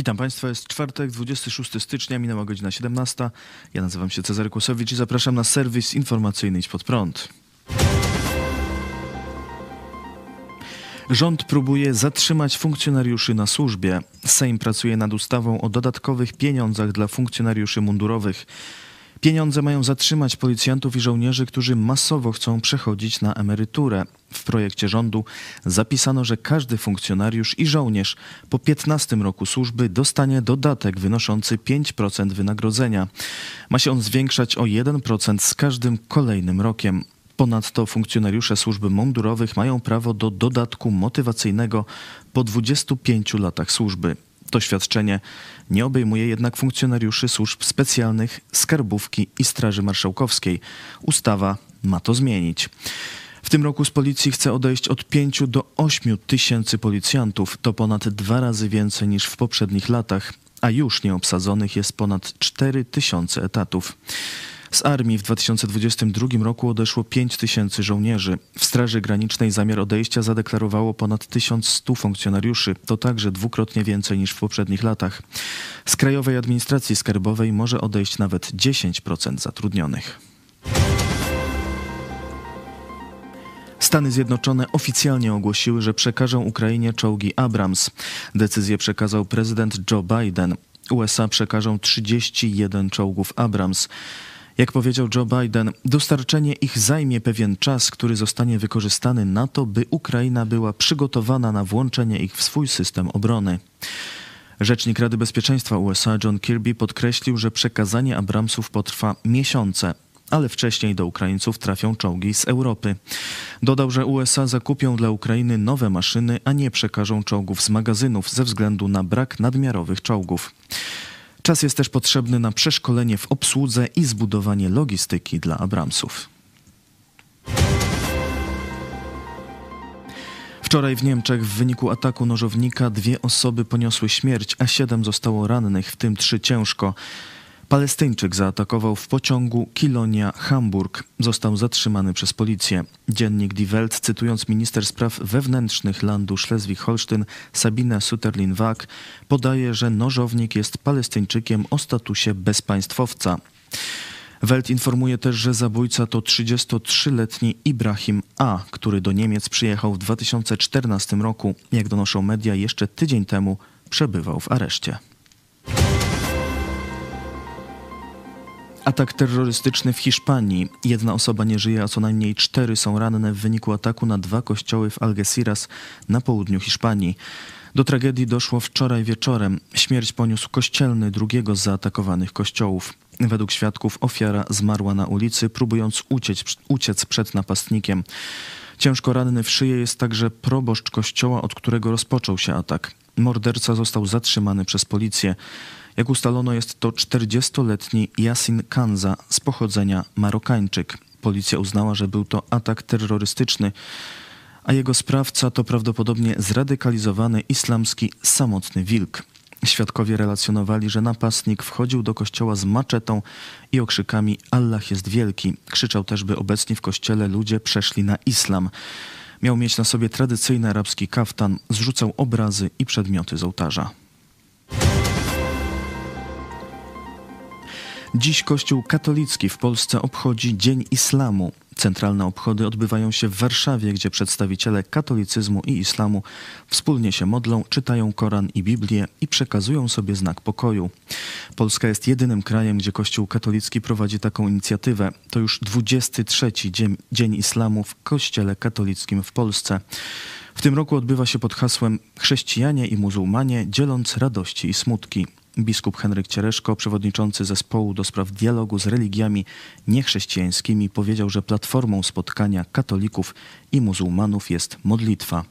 Witam Państwa, jest czwartek, 26 stycznia, minęła godzina 17. Ja nazywam się Cezary Kłosowicz i zapraszam na serwis informacyjny Idź Pod Prąd. Rząd próbuje zatrzymać funkcjonariuszy na służbie. Sejm pracuje nad ustawą o dodatkowych pieniądzach dla funkcjonariuszy mundurowych. Pieniądze mają zatrzymać policjantów i żołnierzy, którzy masowo chcą przechodzić na emeryturę. W projekcie rządu zapisano, że każdy funkcjonariusz i żołnierz po 15 roku służby dostanie dodatek wynoszący 5% wynagrodzenia. Ma się on zwiększać o 1% z każdym kolejnym rokiem. Ponadto funkcjonariusze służby mundurowych mają prawo do dodatku motywacyjnego po 25 latach służby. To świadczenie nie obejmuje jednak funkcjonariuszy służb specjalnych, skarbówki i Straży Marszałkowskiej. Ustawa ma to zmienić. W tym roku z policji chce odejść od 5 do 8 tysięcy policjantów. To ponad dwa razy więcej niż w poprzednich latach, a już nieobsadzonych jest ponad 4 tysiące etatów. Z armii w 2022 roku odeszło 5 tysięcy żołnierzy. W Straży Granicznej zamiar odejścia zadeklarowało ponad 1100 funkcjonariuszy. To także dwukrotnie więcej niż w poprzednich latach. Z Krajowej Administracji Skarbowej może odejść nawet 10% zatrudnionych. Stany Zjednoczone oficjalnie ogłosiły, że przekażą Ukrainie czołgi Abrams. Decyzję przekazał prezydent Joe Biden. USA przekażą 31 czołgów Abrams. Jak powiedział Joe Biden, dostarczenie ich zajmie pewien czas, który zostanie wykorzystany na to, by Ukraina była przygotowana na włączenie ich w swój system obrony. Rzecznik Rady Bezpieczeństwa USA John Kirby podkreślił, że przekazanie Abramsów potrwa miesiące, ale wcześniej do Ukraińców trafią czołgi z Europy. Dodał, że USA zakupią dla Ukrainy nowe maszyny, a nie przekażą czołgów z magazynów ze względu na brak nadmiarowych czołgów. Czas jest też potrzebny na przeszkolenie w obsłudze i zbudowanie logistyki dla Abramsów. Wczoraj w Niemczech w wyniku ataku nożownika dwie osoby poniosły śmierć, a siedem zostało rannych, w tym trzy ciężko. Palestyńczyk zaatakował w pociągu Kilonia-Hamburg. Został zatrzymany przez policję. Dziennik Die Welt, cytując minister spraw wewnętrznych landu Schleswig-Holstein Sabine Sutterlin-Wag, podaje, że nożownik jest Palestyńczykiem o statusie bezpaństwowca. Welt informuje też, że zabójca to 33-letni Ibrahim A., który do Niemiec przyjechał w 2014 roku. Jak donoszą media, jeszcze tydzień temu przebywał w areszcie. Atak terrorystyczny w Hiszpanii. Jedna osoba nie żyje, a co najmniej cztery są ranne w wyniku ataku na dwa kościoły w Algeciras na południu Hiszpanii. Do tragedii doszło wczoraj wieczorem. Śmierć poniósł kościelny drugiego z zaatakowanych kościołów. Według świadków ofiara zmarła na ulicy, próbując uciec, uciec przed napastnikiem. Ciężko ranny w szyję jest także proboszcz kościoła, od którego rozpoczął się atak. Morderca został zatrzymany przez policję. Jak ustalono, jest to 40-letni Yasin Kanza z pochodzenia Marokańczyk. Policja uznała, że był to atak terrorystyczny, a jego sprawca to prawdopodobnie zradykalizowany islamski samotny wilk. Świadkowie relacjonowali, że napastnik wchodził do kościoła z maczetą i okrzykami Allah jest wielki. Krzyczał też, by obecni w kościele ludzie przeszli na islam. Miał mieć na sobie tradycyjny arabski kaftan, zrzucał obrazy i przedmioty z ołtarza. Dziś Kościół katolicki w Polsce obchodzi Dzień Islamu. Centralne obchody odbywają się w Warszawie, gdzie przedstawiciele katolicyzmu i islamu wspólnie się modlą, czytają Koran i Biblię i przekazują sobie znak pokoju. Polska jest jedynym krajem, gdzie Kościół katolicki prowadzi taką inicjatywę. To już 23 dzień, dzień Islamu w Kościele katolickim w Polsce. W tym roku odbywa się pod hasłem Chrześcijanie i muzułmanie dzieląc radości i smutki. Biskup Henryk Ciereszko, przewodniczący zespołu do spraw dialogu z religiami niechrześcijańskimi, powiedział, że platformą spotkania katolików i muzułmanów jest modlitwa.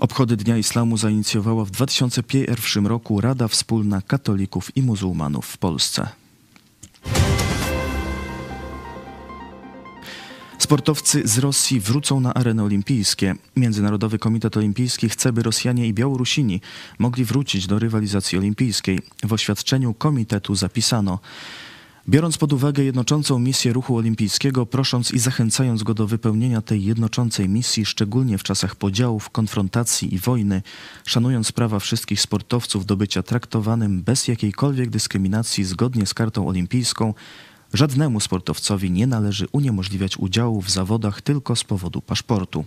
Obchody Dnia Islamu zainicjowała w 2001 roku Rada Wspólna Katolików i Muzułmanów w Polsce. Sportowcy z Rosji wrócą na areny olimpijskie. Międzynarodowy Komitet Olimpijski chce, by Rosjanie i Białorusini mogli wrócić do rywalizacji olimpijskiej. W oświadczeniu komitetu zapisano Biorąc pod uwagę jednoczącą misję ruchu olimpijskiego, prosząc i zachęcając go do wypełnienia tej jednoczącej misji, szczególnie w czasach podziałów, konfrontacji i wojny, szanując prawa wszystkich sportowców do bycia traktowanym bez jakiejkolwiek dyskryminacji zgodnie z kartą olimpijską, żadnemu sportowcowi nie należy uniemożliwiać udziału w zawodach tylko z powodu paszportu.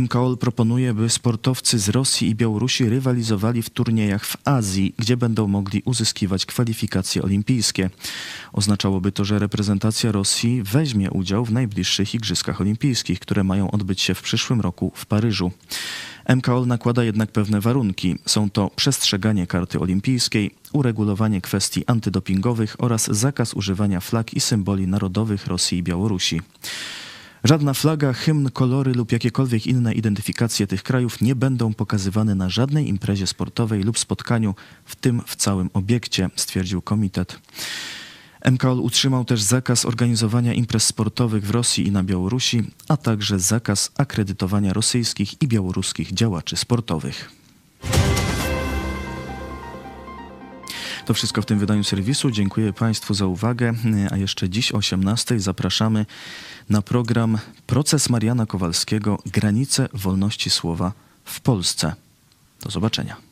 MKOL proponuje, by sportowcy z Rosji i Białorusi rywalizowali w turniejach w Azji, gdzie będą mogli uzyskiwać kwalifikacje olimpijskie. Oznaczałoby to, że reprezentacja Rosji weźmie udział w najbliższych Igrzyskach Olimpijskich, które mają odbyć się w przyszłym roku w Paryżu. MKOL nakłada jednak pewne warunki. Są to przestrzeganie karty olimpijskiej, uregulowanie kwestii antydopingowych oraz zakaz używania flag i symboli narodowych Rosji i Białorusi. Żadna flaga, hymn, kolory lub jakiekolwiek inne identyfikacje tych krajów nie będą pokazywane na żadnej imprezie sportowej lub spotkaniu, w tym w całym obiekcie, stwierdził komitet. MKOL utrzymał też zakaz organizowania imprez sportowych w Rosji i na Białorusi, a także zakaz akredytowania rosyjskich i białoruskich działaczy sportowych. To wszystko w tym wydaniu serwisu. Dziękuję Państwu za uwagę. A jeszcze dziś o 18 zapraszamy na program Proces Mariana Kowalskiego Granice wolności słowa w Polsce. Do zobaczenia.